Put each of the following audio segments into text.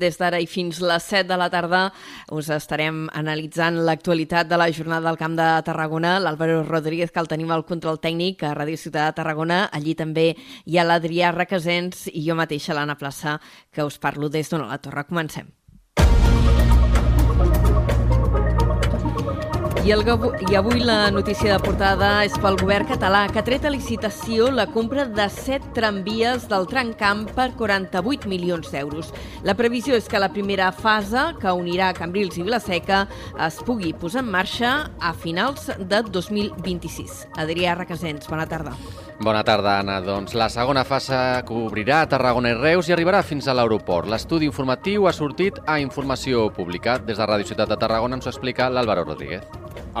Des d'ara i fins les 7 de la tarda us estarem analitzant l'actualitat de la jornada del Camp de Tarragona. L'Àlvaro Rodríguez, que el tenim al control tècnic a Ràdio Ciutat de Tarragona. Allí també hi ha l'Adrià Requesens i jo mateixa, l'Anna Plaça, que us parlo des d'on a la torre. Comencem. I, el, I avui la notícia de portada és pel govern català, que ha tret a licitació la compra de 7 tramvies del Tramcamp per 48 milions d'euros. La previsió és que la primera fase, que unirà Cambrils i Vilaseca, es pugui posar en marxa a finals de 2026. Adrià Requesens, bona tarda. Bona tarda, Anna. Doncs la segona fase cobrirà Tarragona i Reus i arribarà fins a l'aeroport. L'estudi informatiu ha sortit a informació pública. Des de Ràdio Ciutat de Tarragona ens ho explica l'Àlvaro Rodríguez.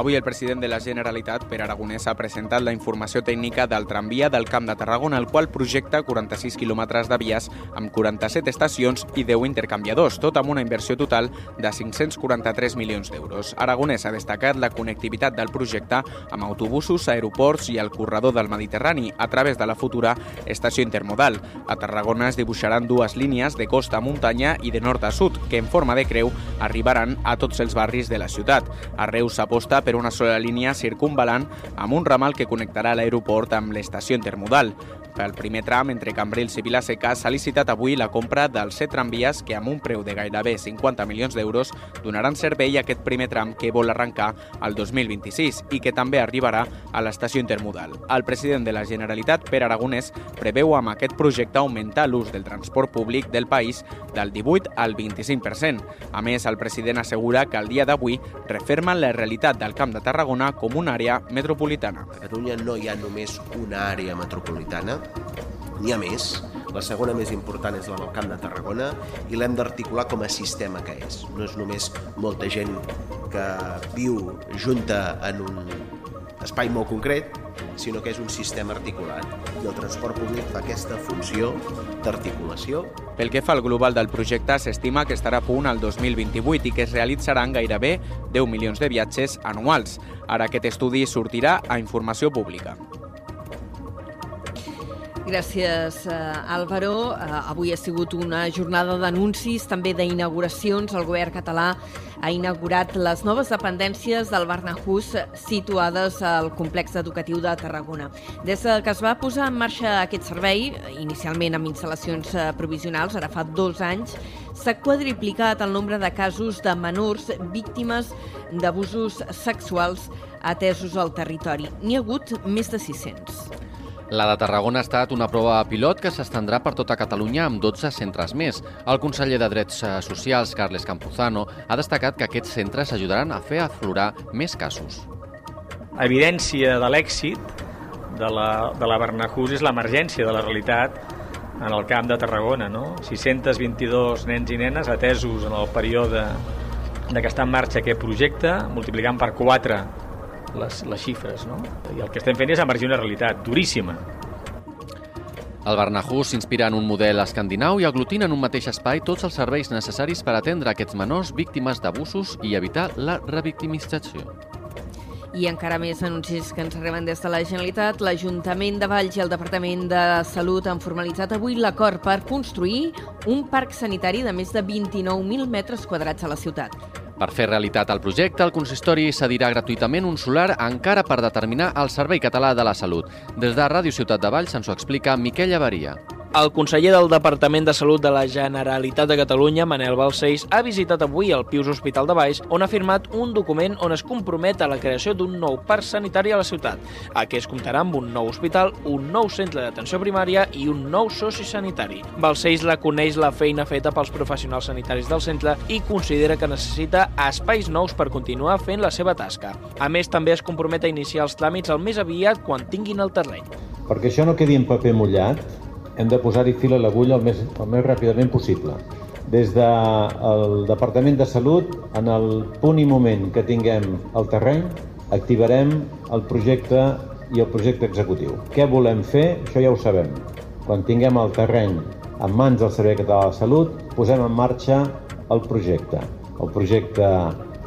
Avui el president de la Generalitat, Per Aragonès, ha presentat la informació tècnica del tramvia del Camp de Tarragona, el qual projecta 46 quilòmetres de vies amb 47 estacions i 10 intercanviadors, tot amb una inversió total de 543 milions d'euros. Aragonès ha destacat la connectivitat del projecte amb autobusos, aeroports i el corredor del Mediterrani a través de la futura estació intermodal. A Tarragona es dibuixaran dues línies de costa a muntanya i de nord a sud, que en forma de creu arribaran a tots els barris de la ciutat. A Reus s'aposta per una sola línia circunvalant amb un ramal que connectarà l'aeroport amb l'estació intermodal. Pel primer tram entre Cambrils i Vilaseca s'ha licitat avui la compra dels set tramvies que amb un preu de gairebé 50 milions d'euros donaran servei a aquest primer tram que vol arrencar al 2026 i que també arribarà a l'estació intermodal. El president de la Generalitat, Per Aragonès, preveu amb aquest projecte augmentar l'ús del transport públic del país del 18 al 25%. A més, el president assegura que al dia d'avui refermen la realitat del Camp de Tarragona com una àrea metropolitana. A Catalunya no hi ha només una àrea metropolitana, n'hi ha més. La segona més important és la del Camp de Tarragona i l'hem d'articular com a sistema que és. No és només molta gent que viu junta en un espai molt concret, sinó que és un sistema articulat. I el transport públic fa aquesta funció d'articulació. Pel que fa al global del projecte, s'estima que estarà a punt al 2028 i que es realitzaran gairebé 10 milions de viatges anuals. Ara aquest estudi sortirà a informació pública. Gràcies, uh, Álvaro. Uh, avui ha sigut una jornada d'anuncis, també d'inauguracions. El govern català ha inaugurat les noves dependències del Barnahús situades al complex educatiu de Tarragona. Des que es va posar en marxa aquest servei, inicialment amb instal·lacions eh, provisionals, ara fa dos anys, s'ha quadriplicat el nombre de casos de menors víctimes d'abusos sexuals atesos al territori. N'hi ha hagut més de 600. La de Tarragona ha estat una prova pilot que s'estendrà per tota Catalunya amb 12 centres més. El conseller de Drets Socials, Carles Campuzano, ha destacat que aquests centres ajudaran a fer aflorar més casos. Evidència de l'èxit de la, de la Barnahús és l'emergència de la realitat en el camp de Tarragona. No? 622 nens i nenes atesos en el període de que està en marxa aquest projecte, multiplicant per 4 les, les xifres. No? I el que estem fent és emergir una realitat duríssima. El Barnahús s'inspira en un model escandinau i aglutina en un mateix espai tots els serveis necessaris per atendre aquests menors víctimes d'abusos i evitar la revictimització. I encara més anuncis que ens arriben des de la Generalitat. L'Ajuntament de Valls i el Departament de Salut han formalitzat avui l'acord per construir un parc sanitari de més de 29.000 metres quadrats a la ciutat. Per fer realitat el projecte, el consistori cedirà gratuïtament un solar encara per determinar el Servei Català de la Salut. Des de Ràdio Ciutat de Valls ens ho explica Miquel Avaria. El conseller del Departament de Salut de la Generalitat de Catalunya, Manel Balcells, ha visitat avui el Pius Hospital de Baix, on ha firmat un document on es compromet a la creació d'un nou parc sanitari a la ciutat. Aquí es comptarà amb un nou hospital, un nou centre d'atenció primària i un nou soci sanitari. Balcells la coneix la feina feta pels professionals sanitaris del centre i considera que necessita espais nous per continuar fent la seva tasca. A més, també es compromet a iniciar els tràmits el més aviat quan tinguin el terreny. Perquè això no quedi en paper mullat, hem de posar-hi fil a l'agulla el, més, el més ràpidament possible. Des del Departament de Salut, en el punt i moment que tinguem el terreny, activarem el projecte i el projecte executiu. Què volem fer? Això ja ho sabem. Quan tinguem el terreny en mans del Servei Català de la Salut, posem en marxa el projecte. El projecte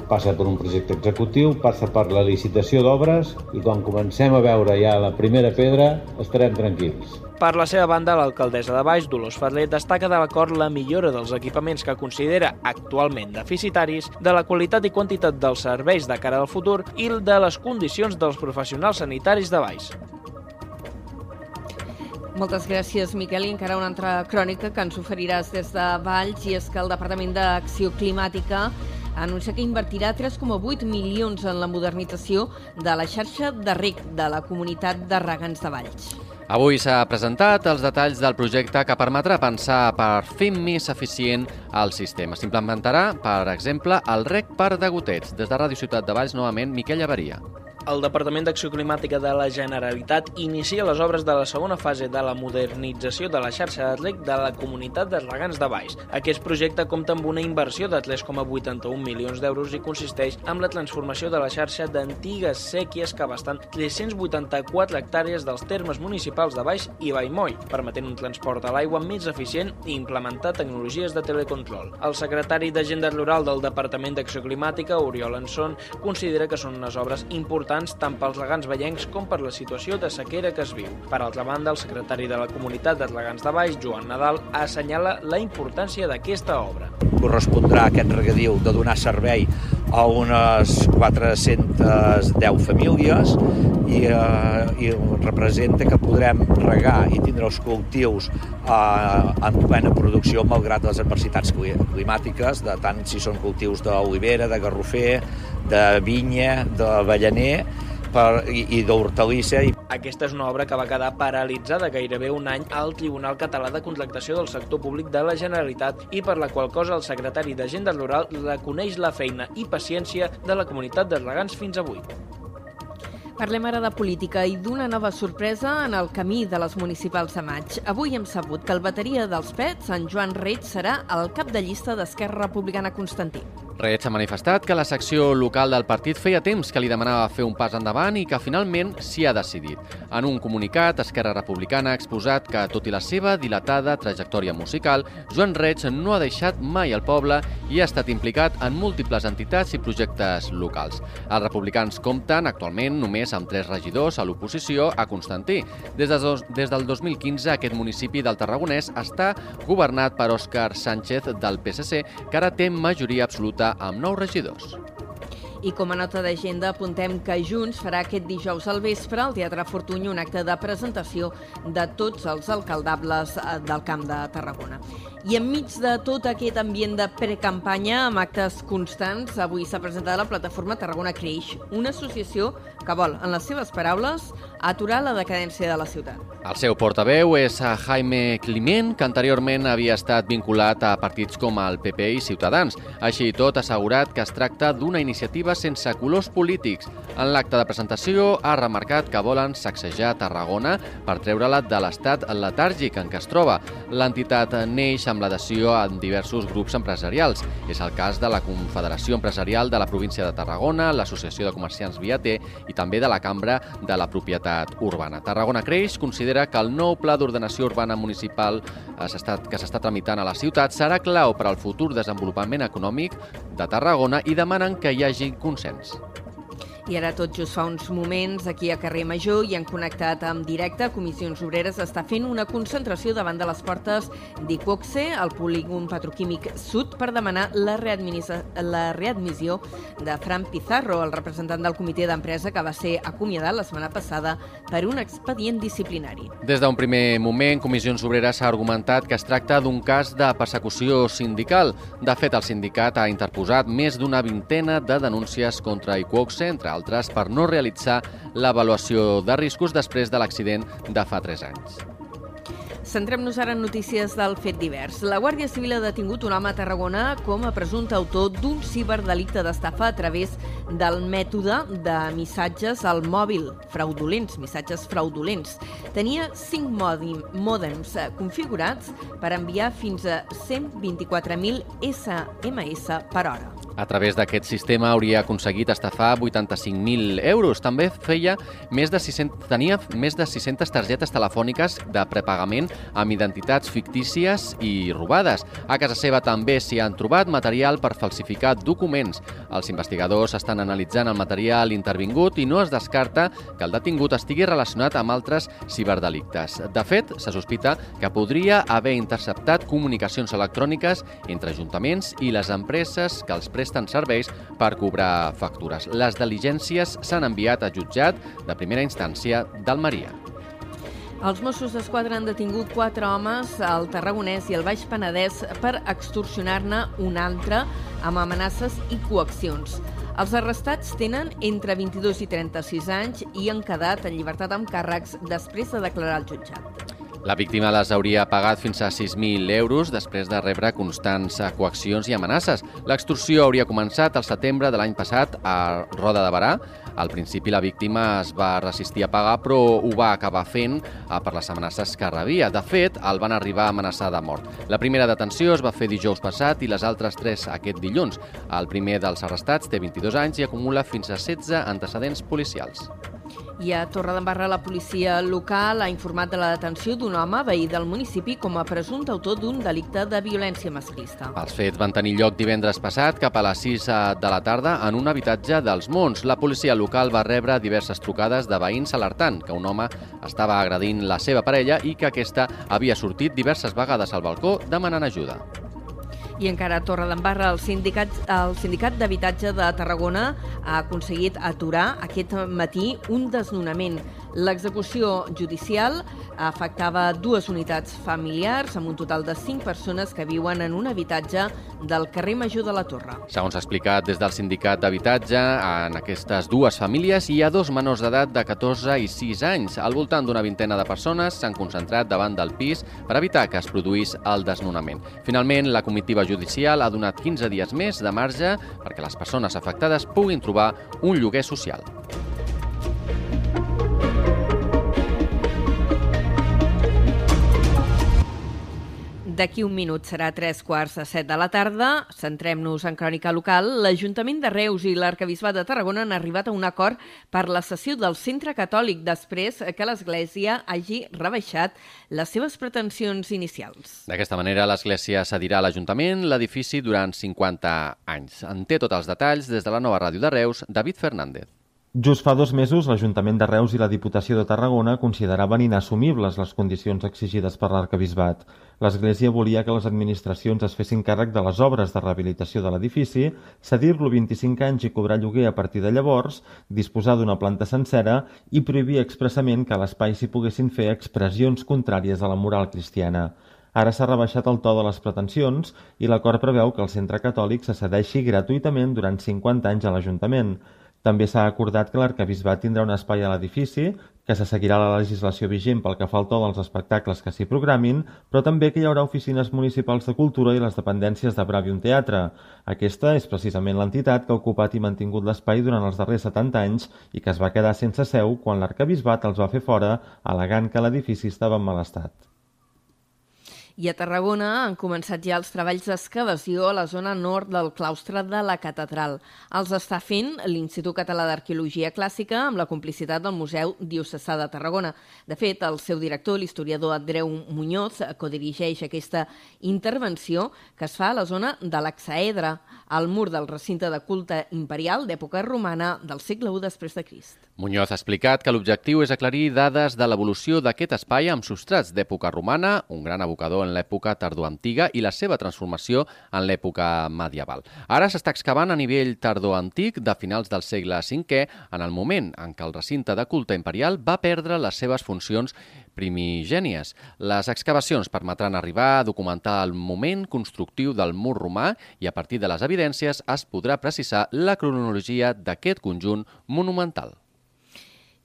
passa per un projecte executiu, passa per la licitació d'obres i quan comencem a veure ja la primera pedra estarem tranquils. Per la seva banda, l'alcaldessa de Baix, Dolors Fadler, destaca de l'acord la millora dels equipaments que considera actualment deficitaris, de la qualitat i quantitat dels serveis de cara al futur i de les condicions dels professionals sanitaris de Baix. Moltes gràcies, Miquel. I encara una altra crònica que ens oferiràs des de Valls, i és que el Departament d'Acció Climàtica anuncia que invertirà 3,8 milions en la modernització de la xarxa de rec de la comunitat de regants de Valls. Avui s'ha presentat els detalls del projecte que permetrà pensar per fer més eficient el sistema. S'implementarà, per exemple, el rec per degotets. Des de Ràdio Ciutat de Valls, novament, Miquel Llavaria el Departament d'Acció Climàtica de la Generalitat inicia les obres de la segona fase de la modernització de la xarxa d'atlec de la comunitat de regants de Baix. Aquest projecte compta amb una inversió de 3,81 milions d'euros i consisteix en la transformació de la xarxa d'antigues sèquies que abasten 384 hectàrees dels termes municipals de Baix i Vallmoll, permetent un transport a l'aigua més eficient i implementar tecnologies de telecontrol. El secretari d'Agenda Rural del Departament d'Acció Climàtica, Oriol Anson, considera que són unes obres importants importants tant pels regants vellencs com per la situació de sequera que es viu. Per altra banda, el secretari de la comunitat de regants de Baix, Joan Nadal, assenyala la importància d'aquesta obra. Correspondrà aquest regadiu de donar servei a unes 410 famílies i, eh, i representa que podrem regar i tindre els cultius eh, en plena producció malgrat les adversitats climàtiques, de tant si són cultius d'olivera, de garrofer, de vinya, d'avellaner per, i, i d'hortalissa. Aquesta és una obra que va quedar paralitzada gairebé un any al Tribunal Català de Contractació del Sector Públic de la Generalitat i per la qual cosa el secretari d'Agenda Rural reconeix la feina i paciència de la comunitat de regants fins avui. Parlem ara de política i d'una nova sorpresa en el camí de les municipals de maig. Avui hem sabut que el bateria dels Pets, en Joan Reig, serà el cap de llista d'Esquerra Republicana Constantí. Reig ha manifestat que la secció local del partit feia temps que li demanava fer un pas endavant i que finalment s'hi ha decidit. En un comunicat, Esquerra Republicana ha exposat que, tot i la seva dilatada trajectòria musical, Joan Reig no ha deixat mai el poble i ha estat implicat en múltiples entitats i projectes locals. Els republicans compten actualment només amb tres regidors a l'oposició a Constantí. Des, de dos, des del 2015, aquest municipi del Tarragonès està governat per Òscar Sánchez del PSC, que ara té majoria absoluta amb nou regidors. I com a nota d'agenda apuntem que Junts farà aquest dijous al vespre al Teatre Fortuny un acte de presentació de tots els alcaldables eh, del Camp de Tarragona. I enmig de tot aquest ambient de precampanya amb actes constants, avui s'ha presentat la plataforma Tarragona Creix, una associació que vol, en les seves paraules, aturar la decadència de la ciutat. El seu portaveu és Jaime Climent, que anteriorment havia estat vinculat a partits com el PP i Ciutadans. Així i tot, ha assegurat que es tracta d'una iniciativa sense colors polítics. En l'acte de presentació ha remarcat que volen sacsejar Tarragona per treure-la de l'estat letàrgic en què es troba. L'entitat neix amb l'adhesió a diversos grups empresarials. És el cas de la Confederació Empresarial de la província de Tarragona, l'Associació de Comerciants Viater i també de la Cambra de la Propietat Urbana. Tarragona Creix considera que el nou Pla d'Ordenació Urbana Municipal que s'està tramitant a la ciutat serà clau per al futur desenvolupament econòmic de Tarragona i demanen que hi hagi consens. I ara tot just fa uns moments, aquí a Carrer Major, i han connectat amb directe, Comissions Obreres està fent una concentració davant de les portes d'Iquoxe, al polígon petroquímic sud, per demanar la, la readmissió de Fran Pizarro, el representant del comitè d'empresa que va ser acomiadat la setmana passada per un expedient disciplinari. Des d'un primer moment, Comissions Obreres ha argumentat que es tracta d'un cas de persecució sindical. De fet, el sindicat ha interposat més d'una vintena de denúncies contra Iquoxe, entre altres per no realitzar l'avaluació de riscos després de l'accident de fa 3 anys. Centrem-nos ara en notícies del fet divers. La Guàrdia Civil ha detingut un home a Tarragona com a presumpte autor d'un ciberdelicte d'estafa a través del mètode de missatges al mòbil, fraudulents, missatges fraudulents. Tenia 5 mòdems configurats per enviar fins a 124.000 SMS per hora. A través d'aquest sistema hauria aconseguit estafar 85.000 euros. També feia més de 600, tenia més de 600 targetes telefòniques de prepagament amb identitats fictícies i robades. A casa seva també s'hi han trobat material per falsificar documents. Els investigadors estan analitzant el material intervingut i no es descarta que el detingut estigui relacionat amb altres ciberdelictes. De fet, se sospita que podria haver interceptat comunicacions electròniques entre ajuntaments i les empreses que els presten serveis per cobrar factures. Les diligències s'han enviat a jutjat de primera instància d'Almeria. Els Mossos d'Esquadra han detingut quatre homes al Tarragonès i al Baix Penedès per extorsionar-ne un altre amb amenaces i coaccions. Els arrestats tenen entre 22 i 36 anys i han quedat en llibertat amb càrrecs després de declarar al jutjat. La víctima les hauria pagat fins a 6.000 euros després de rebre constants coaccions i amenaces. L'extorsió hauria començat al setembre de l'any passat a Roda de Barà. Al principi la víctima es va resistir a pagar, però ho va acabar fent eh, per les amenaces que rebia. De fet, el van arribar a amenaçar de mort. La primera detenció es va fer dijous passat i les altres tres aquest dilluns. El primer dels arrestats té 22 anys i acumula fins a 16 antecedents policials. I a Torredembarra la policia local ha informat de la detenció d'un home veí del municipi com a presumpte autor d'un delicte de violència masclista. Els fets van tenir lloc divendres passat cap a les 6 de la tarda en un habitatge dels Monts. La policia local va rebre diverses trucades de veïns alertant que un home estava agredint la seva parella i que aquesta havia sortit diverses vegades al balcó demanant ajuda. I encara a Torredembarra, el sindicat, el sindicat d'habitatge de Tarragona ha aconseguit aturar aquest matí un desnonament. L'execució judicial afectava dues unitats familiars amb un total de cinc persones que viuen en un habitatge del carrer Major de la Torre. Segons explicat des del sindicat d'habitatge, en aquestes dues famílies hi ha dos menors d'edat de 14 i 6 anys. Al voltant d'una vintena de persones s'han concentrat davant del pis per evitar que es produís el desnonament. Finalment, la comitiva judicial ha donat 15 dies més de marge perquè les persones afectades puguin trobar un lloguer social. D'aquí un minut serà tres quarts de set de la tarda. Centrem-nos en crònica local. L'Ajuntament de Reus i l'Arcabisbat de Tarragona han arribat a un acord per la cessió del centre catòlic després que l'Església hagi rebaixat les seves pretensions inicials. D'aquesta manera, l'Església cedirà a l'Ajuntament l'edifici durant 50 anys. En té tots els detalls des de la nova ràdio de Reus, David Fernández. Just fa dos mesos, l'Ajuntament de Reus i la Diputació de Tarragona consideraven inassumibles les condicions exigides per l'arcabisbat. L'Església volia que les administracions es fessin càrrec de les obres de rehabilitació de l'edifici, cedir-lo 25 anys i cobrar lloguer a partir de llavors, disposar d'una planta sencera i prohibir expressament que a l'espai s'hi poguessin fer expressions contràries a la moral cristiana. Ara s'ha rebaixat el to de les pretensions i l'acord preveu que el centre catòlic se cedeixi gratuïtament durant 50 anys a l'Ajuntament. També s'ha acordat que l'arcabisbat tindrà un espai a l'edifici, que se seguirà la legislació vigent pel que fa al to dels espectacles que s'hi programin, però també que hi haurà oficines municipals de cultura i les dependències de Bravium Teatre. Aquesta és precisament l'entitat que ha ocupat i mantingut l'espai durant els darrers 70 anys i que es va quedar sense seu quan l'arcabisbat els va fer fora, al·legant que l'edifici estava en mal estat. I a Tarragona han començat ja els treballs d'excavació a la zona nord del claustre de la catedral. Els està fent l'Institut Català d'Arqueologia Clàssica amb la complicitat del Museu Diocesà de Tarragona. De fet, el seu director, l'historiador Andreu Muñoz, codirigeix aquesta intervenció que es fa a la zona de l'Hexaedra, al mur del recinte de culte imperial d'època romana del segle I després de Crist. Muñoz ha explicat que l'objectiu és aclarir dades de l'evolució d'aquest espai amb substrats d'època romana, un gran abocador en l'època tardoantiga i la seva transformació en l'època medieval. Ara s'està excavant a nivell tardoantic de finals del segle V, en el moment en què el recinte de culte imperial va perdre les seves funcions primigènies. Les excavacions permetran arribar a documentar el moment constructiu del mur romà i a partir de les evidències es podrà precisar la cronologia d'aquest conjunt monumental.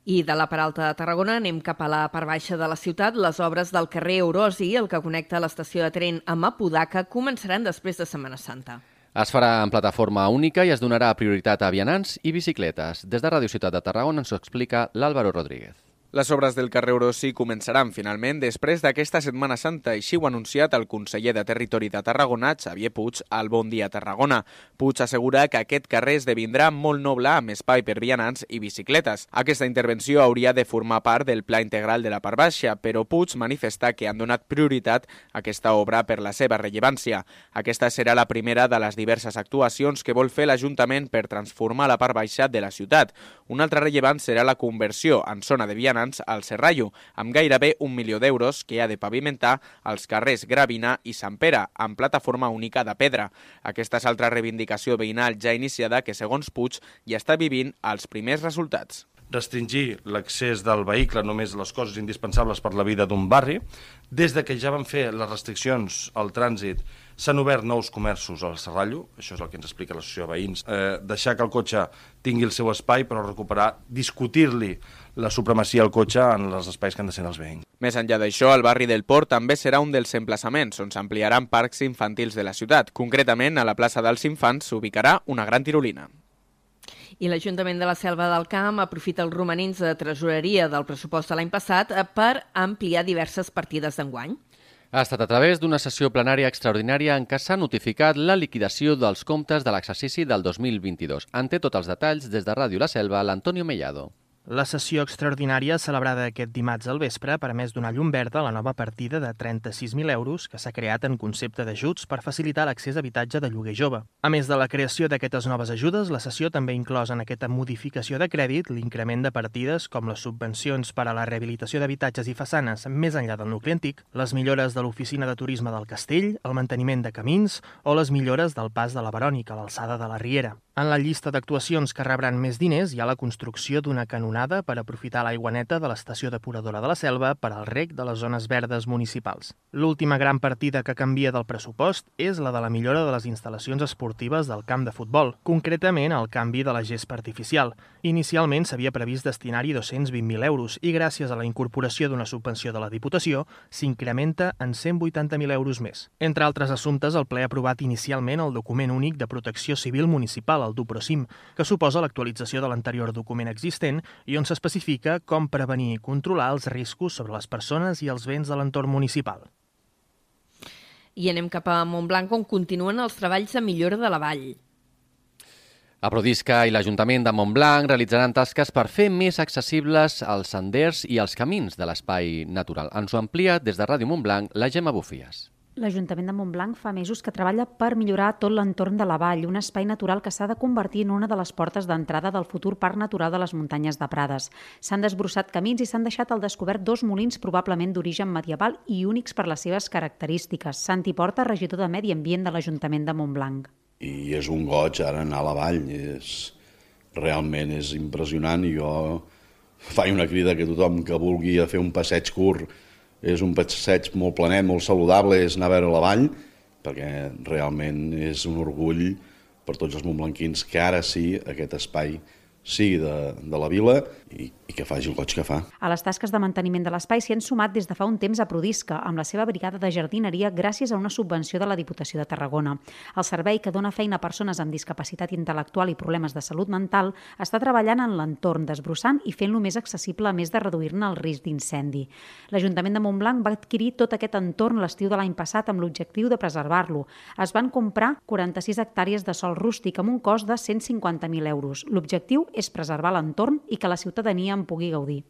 I de la Peralta de Tarragona anem cap a la part baixa de la ciutat. Les obres del carrer Eurosi, el que connecta l'estació de tren amb Apodaca, començaran després de Setmana Santa. Es farà en plataforma única i es donarà prioritat a vianants i bicicletes. Des de Ràdio Ciutat de Tarragona ens ho explica l'Àlvaro Rodríguez. Les obres del carrer Orosi començaran finalment després d'aquesta Setmana Santa, així ho ha anunciat el conseller de Territori de Tarragona, Xavier Puig, al Bon Dia Tarragona. Puig assegura que aquest carrer esdevindrà molt noble amb espai per vianants i bicicletes. Aquesta intervenció hauria de formar part del pla integral de la part baixa, però Puig manifesta que han donat prioritat a aquesta obra per la seva rellevància. Aquesta serà la primera de les diverses actuacions que vol fer l'Ajuntament per transformar la part baixa de la ciutat. Una altra rellevant serà la conversió en zona de vianants vianants al Serrallo, amb gairebé un milió d'euros que ha de pavimentar els carrers Gravina i Sant Pere, amb plataforma única de pedra. Aquesta és altra reivindicació veïnal ja iniciada que, segons Puig, ja està vivint els primers resultats restringir l'accés del vehicle només les coses indispensables per la vida d'un barri. Des de que ja van fer les restriccions al trànsit, s'han obert nous comerços al Serrallo, això és el que ens explica l'associació de veïns, eh, deixar que el cotxe tingui el seu espai, però recuperar, discutir-li la supremacia al cotxe en els espais que han de ser els veïns. Més enllà d'això, el barri del Port també serà un dels emplaçaments on s'ampliaran parcs infantils de la ciutat. Concretament, a la plaça dels Infants s'ubicarà una gran tirolina. I l'Ajuntament de la Selva del Camp aprofita els romanents de tresoreria del pressupost de l'any passat per ampliar diverses partides d'enguany. Ha estat a través d'una sessió plenària extraordinària en què s'ha notificat la liquidació dels comptes de l'exercici del 2022. En té tots els detalls des de Ràdio La Selva, l'Antonio Mellado. La sessió extraordinària celebrada aquest dimarts al vespre per més donar llum verda a la nova partida de 36.000 euros que s'ha creat en concepte d'ajuts per facilitar l'accés a habitatge de lloguer jove. A més de la creació d'aquestes noves ajudes, la sessió també ha inclòs en aquesta modificació de crèdit l'increment de partides com les subvencions per a la rehabilitació d'habitatges i façanes més enllà del nucli antic, les millores de l'oficina de turisme del castell, el manteniment de camins o les millores del pas de la Verònica a l'alçada de la Riera. En la llista d'actuacions que rebran més diners hi ha la construcció d'una canonada per aprofitar l'aigua neta de l'estació depuradora de la Selva per al rec de les zones verdes municipals. L'última gran partida que canvia del pressupost és la de la millora de les instal·lacions esportives del camp de futbol, concretament el canvi de la gespa artificial. Inicialment s'havia previst destinar-hi 220.000 euros i gràcies a la incorporació d'una subvenció de la Diputació s'incrementa en 180.000 euros més. Entre altres assumptes, el ple ha aprovat inicialment el document únic de protecció civil municipal, el DuProCim, que suposa l'actualització de l'anterior document existent i on s'especifica com prevenir i controlar els riscos sobre les persones i els béns de l'entorn municipal. I anem cap a Montblanc, on continuen els treballs de millora de la vall. A Prodisca i l'Ajuntament de Montblanc realitzaran tasques per fer més accessibles els senders i els camins de l'espai natural. Ens ho amplia des de Ràdio Montblanc la Gemma Bufies. L'Ajuntament de Montblanc fa mesos que treballa per millorar tot l'entorn de la vall, un espai natural que s'ha de convertir en una de les portes d'entrada del futur Parc Natural de les Muntanyes de Prades. S'han desbrossat camins i s'han deixat al descobert dos molins probablement d'origen medieval i únics per les seves característiques. Santi Porta, regidor de Medi Ambient de l'Ajuntament de Montblanc. I és un goig ara anar a la vall, és, realment és impressionant i jo faig una crida que tothom que vulgui fer un passeig curt és un passeig molt planet, molt saludable, és anar a veure la vall, perquè realment és un orgull per tots els montblanquins que ara sí aquest espai sigui de, de la vila i, i que faci el goig que fa. A les tasques de manteniment de l'espai s'hi han sumat des de fa un temps a Prodisca, amb la seva brigada de jardineria gràcies a una subvenció de la Diputació de Tarragona. El servei que dona feina a persones amb discapacitat intel·lectual i problemes de salut mental està treballant en l'entorn, desbrossant i fent-lo més accessible a més de reduir-ne el risc d'incendi. L'Ajuntament de Montblanc va adquirir tot aquest entorn l'estiu de l'any passat amb l'objectiu de preservar-lo. Es van comprar 46 hectàrees de sol rústic amb un cost de 150.000 euros. L'objectiu és preservar l'entorn i que la ciutadania en pugui gaudir.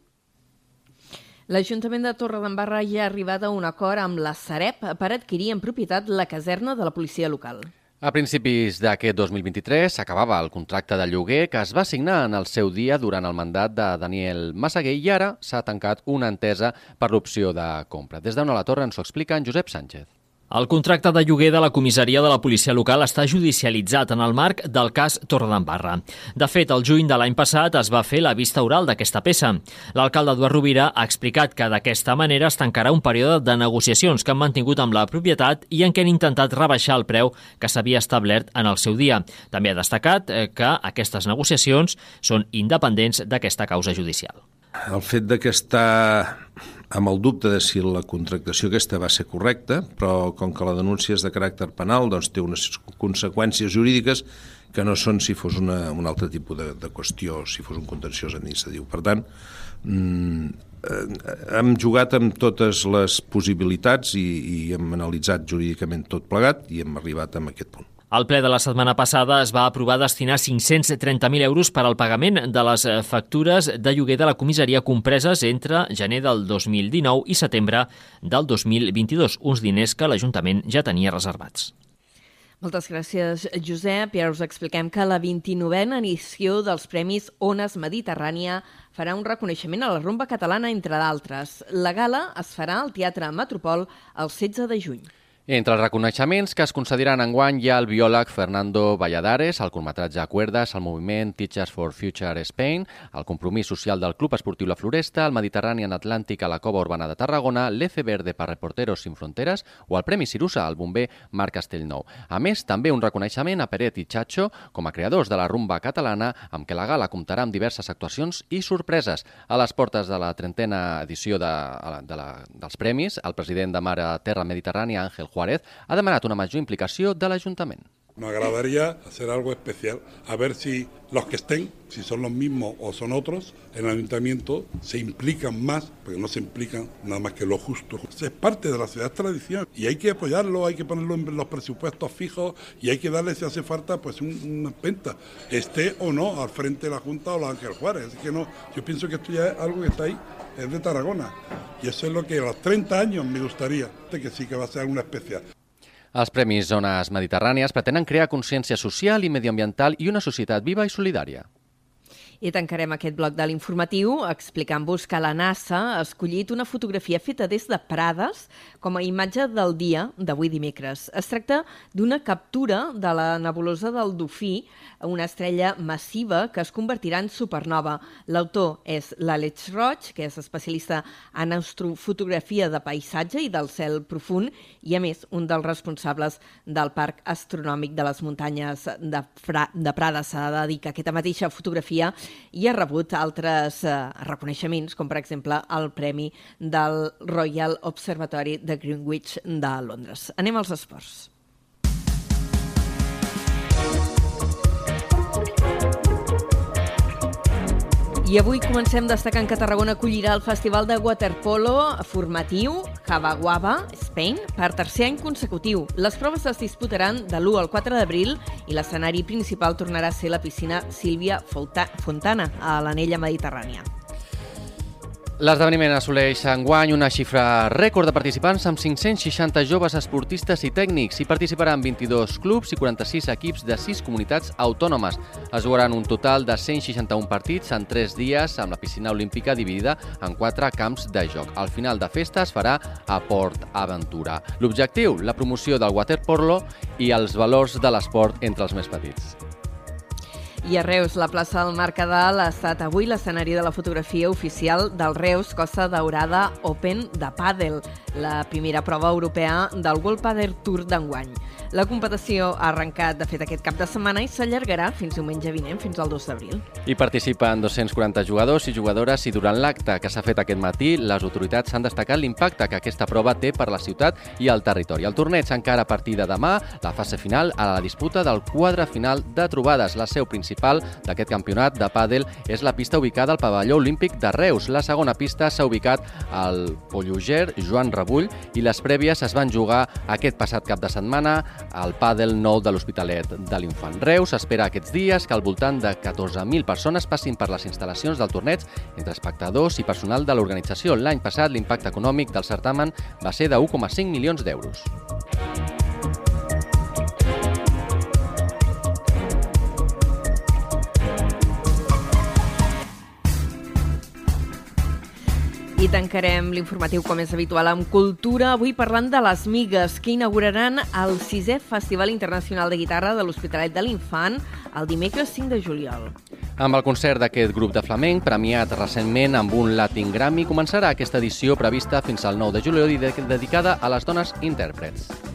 L'Ajuntament de Torredembarra ja ha arribat a un acord amb la Sareb per adquirir en propietat la caserna de la policia local. A principis d'aquest 2023 s'acabava el contracte de lloguer que es va signar en el seu dia durant el mandat de Daniel Massaguer i ara s'ha tancat una entesa per l'opció de compra. Des d'on a la torre ens ho explica en Josep Sánchez. El contracte de lloguer de la comissaria de la policia local està judicialitzat en el marc del cas Torredembarra. De fet, el juny de l'any passat es va fer la vista oral d'aquesta peça. L'alcalde Eduard Rovira ha explicat que d'aquesta manera es tancarà un període de negociacions que han mantingut amb la propietat i en què han intentat rebaixar el preu que s'havia establert en el seu dia. També ha destacat eh, que aquestes negociacions són independents d'aquesta causa judicial. El fet de que està amb el dubte de si la contractació aquesta va ser correcta, però com que la denúncia és de caràcter penal, doncs té unes conseqüències jurídiques que no són si fos una, un altre tipus de, de qüestió, si fos un contenciós administratiu. Per tant, mm, eh, hem jugat amb totes les possibilitats i, i hem analitzat jurídicament tot plegat i hem arribat a aquest punt. Al ple de la setmana passada es va aprovar destinar 530.000 euros per al pagament de les factures de lloguer de la comissaria compreses entre gener del 2019 i setembre del 2022, uns diners que l'Ajuntament ja tenia reservats. Moltes gràcies, Josep. I ara us expliquem que la 29a edició dels Premis Ones Mediterrània farà un reconeixement a la rumba catalana, entre d'altres. La gala es farà al Teatre Metropol el 16 de juny. Entre els reconeixements que es concediran enguany hi ha el biòleg Fernando Valladares, el curtmetratge Cuerdas, el moviment Teachers for Future Spain, el compromís social del Club Esportiu La Floresta, el Mediterranean Atlàntic a la Cova Urbana de Tarragona, l'F Verde per Reporteros Sin Fronteres o el Premi Cirusa al bomber Marc Castellnou. A més, també un reconeixement a Peret i Chacho com a creadors de la rumba catalana, amb què la gala comptarà amb diverses actuacions i sorpreses. A les portes de la trentena edició de, de la, dels premis, el president de Mare Terra Mediterrània, Àngel Juan, Juárez ha demanat una major implicació de l'Ajuntament. Me agradaría hacer algo especial, a ver si los que estén, si son los mismos o son otros, en el ayuntamiento se implican más, porque no se implican nada más que lo justo. Es parte de la ciudad tradición y hay que apoyarlo, hay que ponerlo en los presupuestos fijos y hay que darle, si hace falta, pues una penta, esté o no al frente de la Junta o la Ángel Juárez. Así que no, yo pienso que esto ya es algo que está ahí, es de Tarragona. Y eso es lo que a los 30 años me gustaría, que sí que va a ser alguna especial. Els Premis Zones Mediterrànies pretenen crear consciència social i medioambiental i una societat viva i solidària. I tancarem aquest bloc de l'informatiu explicant-vos que la NASA ha escollit una fotografia feta des de Prades com a imatge del dia d'avui dimecres. Es tracta d'una captura de la nebulosa del Dofí, una estrella massiva que es convertirà en supernova. L'autor és l'Àlex Roig, que és especialista en astrofotografia de paisatge i del cel profund i, a més, un dels responsables del Parc Astronòmic de les Muntanyes de, Fra de Prades. S'ha de que aquesta mateixa fotografia i ha rebut altres eh, reconeixements, com per exemple el premi del Royal Observatory de Greenwich de Londres. Anem als esports. I avui comencem destacant que Tarragona acollirà el Festival de Waterpolo formatiu Cabaguaba, Spain, per tercer any consecutiu. Les proves es disputaran de l'1 al 4 d'abril i l'escenari principal tornarà a ser la piscina Sílvia Fontana, a l'Anella Mediterrània. L'esdeveniment assoleix enguany una xifra rècord de participants amb 560 joves esportistes i tècnics. Hi participaran 22 clubs i 46 equips de 6 comunitats autònomes. Es jugaran un total de 161 partits en 3 dies amb la piscina olímpica dividida en 4 camps de joc. Al final de festa es farà a Port Aventura. L'objectiu, la promoció del waterpolo i els valors de l'esport entre els més petits. I a Reus, la plaça del Mercadal ha estat avui l'escenari de la fotografia oficial del Reus Costa Daurada Open de Pàdel, la primera prova europea del World Padel Tour d'enguany. La competició ha arrencat, de fet, aquest cap de setmana i s'allargarà fins diumenge vinent, fins al 2 d'abril. Hi participen 240 jugadors i jugadores i durant l'acte que s'ha fet aquest matí, les autoritats han destacat l'impacte que aquesta prova té per la ciutat i el territori. El torneig encara a partir de demà, la fase final a la disputa del quadre final de trobades. La seu principal d'aquest campionat de pàdel és la pista ubicada al pavelló olímpic de Reus. La segona pista s'ha ubicat al Polluger Joan Rebull i les prèvies es van jugar aquest passat cap de setmana al pàdel nou de l'Hospitalet de l'Infant. Reus espera aquests dies que al voltant de 14.000 persones passin per les instal·lacions del torneig entre espectadors i personal de l'organització. L'any passat l'impacte econòmic del certamen va ser de 1,5 milions d'euros. Tancarem l'informatiu, com és habitual, amb cultura. Avui parlant de les migues, que inauguraran el sisè Festival Internacional de Guitarra de l'Hospitalet de l'Infant el dimecres 5 de juliol. Amb el concert d'aquest grup de flamenc, premiat recentment amb un Latin Grammy, començarà aquesta edició prevista fins al 9 de juliol i dedicada a les dones intèrprets.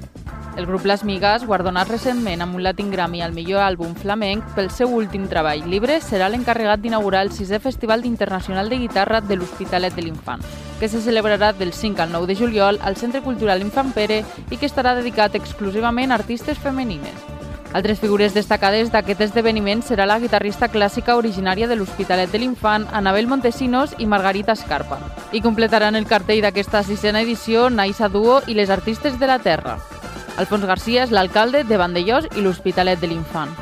El grup Les Migues, guardonat recentment amb un Latin Grammy al millor àlbum flamenc pel seu últim treball llibre, serà l'encarregat d'inaugurar el sisè Festival Internacional de Guitarra de l'Hospitalet de l'Infant, que se celebrarà del 5 al 9 de juliol al Centre Cultural Infant Pere i que estarà dedicat exclusivament a artistes femenines. Altres figures destacades d'aquest esdeveniment serà la guitarrista clàssica originària de l'Hospitalet de l'Infant, Anabel Montesinos i Margarita Escarpa. I completaran el cartell d'aquesta sisena edició Naisa Duo i les artistes de la Terra. Alfons Garcia és l'alcalde de Vandellós i l'Hospitalet de l'Infant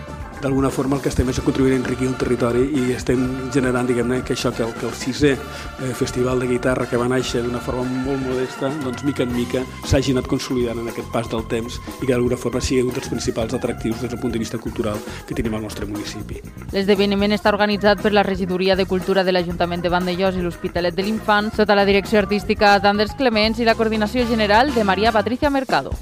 d'alguna forma el que estem és a contribuir a enriquir el territori i estem generant, diguem-ne, que això, que el, que el sisè eh, festival de guitarra que va néixer d'una forma molt modesta, doncs mica en mica s'hagi anat consolidant en aquest pas del temps i que d'alguna forma sigui un dels principals atractius des del punt de vista cultural que tenim al nostre municipi. L'esdeveniment està organitzat per la Regidoria de Cultura de l'Ajuntament de Vandellós i l'Hospitalet de l'Infant sota la direcció artística d'Anders Clements i la coordinació general de Maria Patricia Mercado.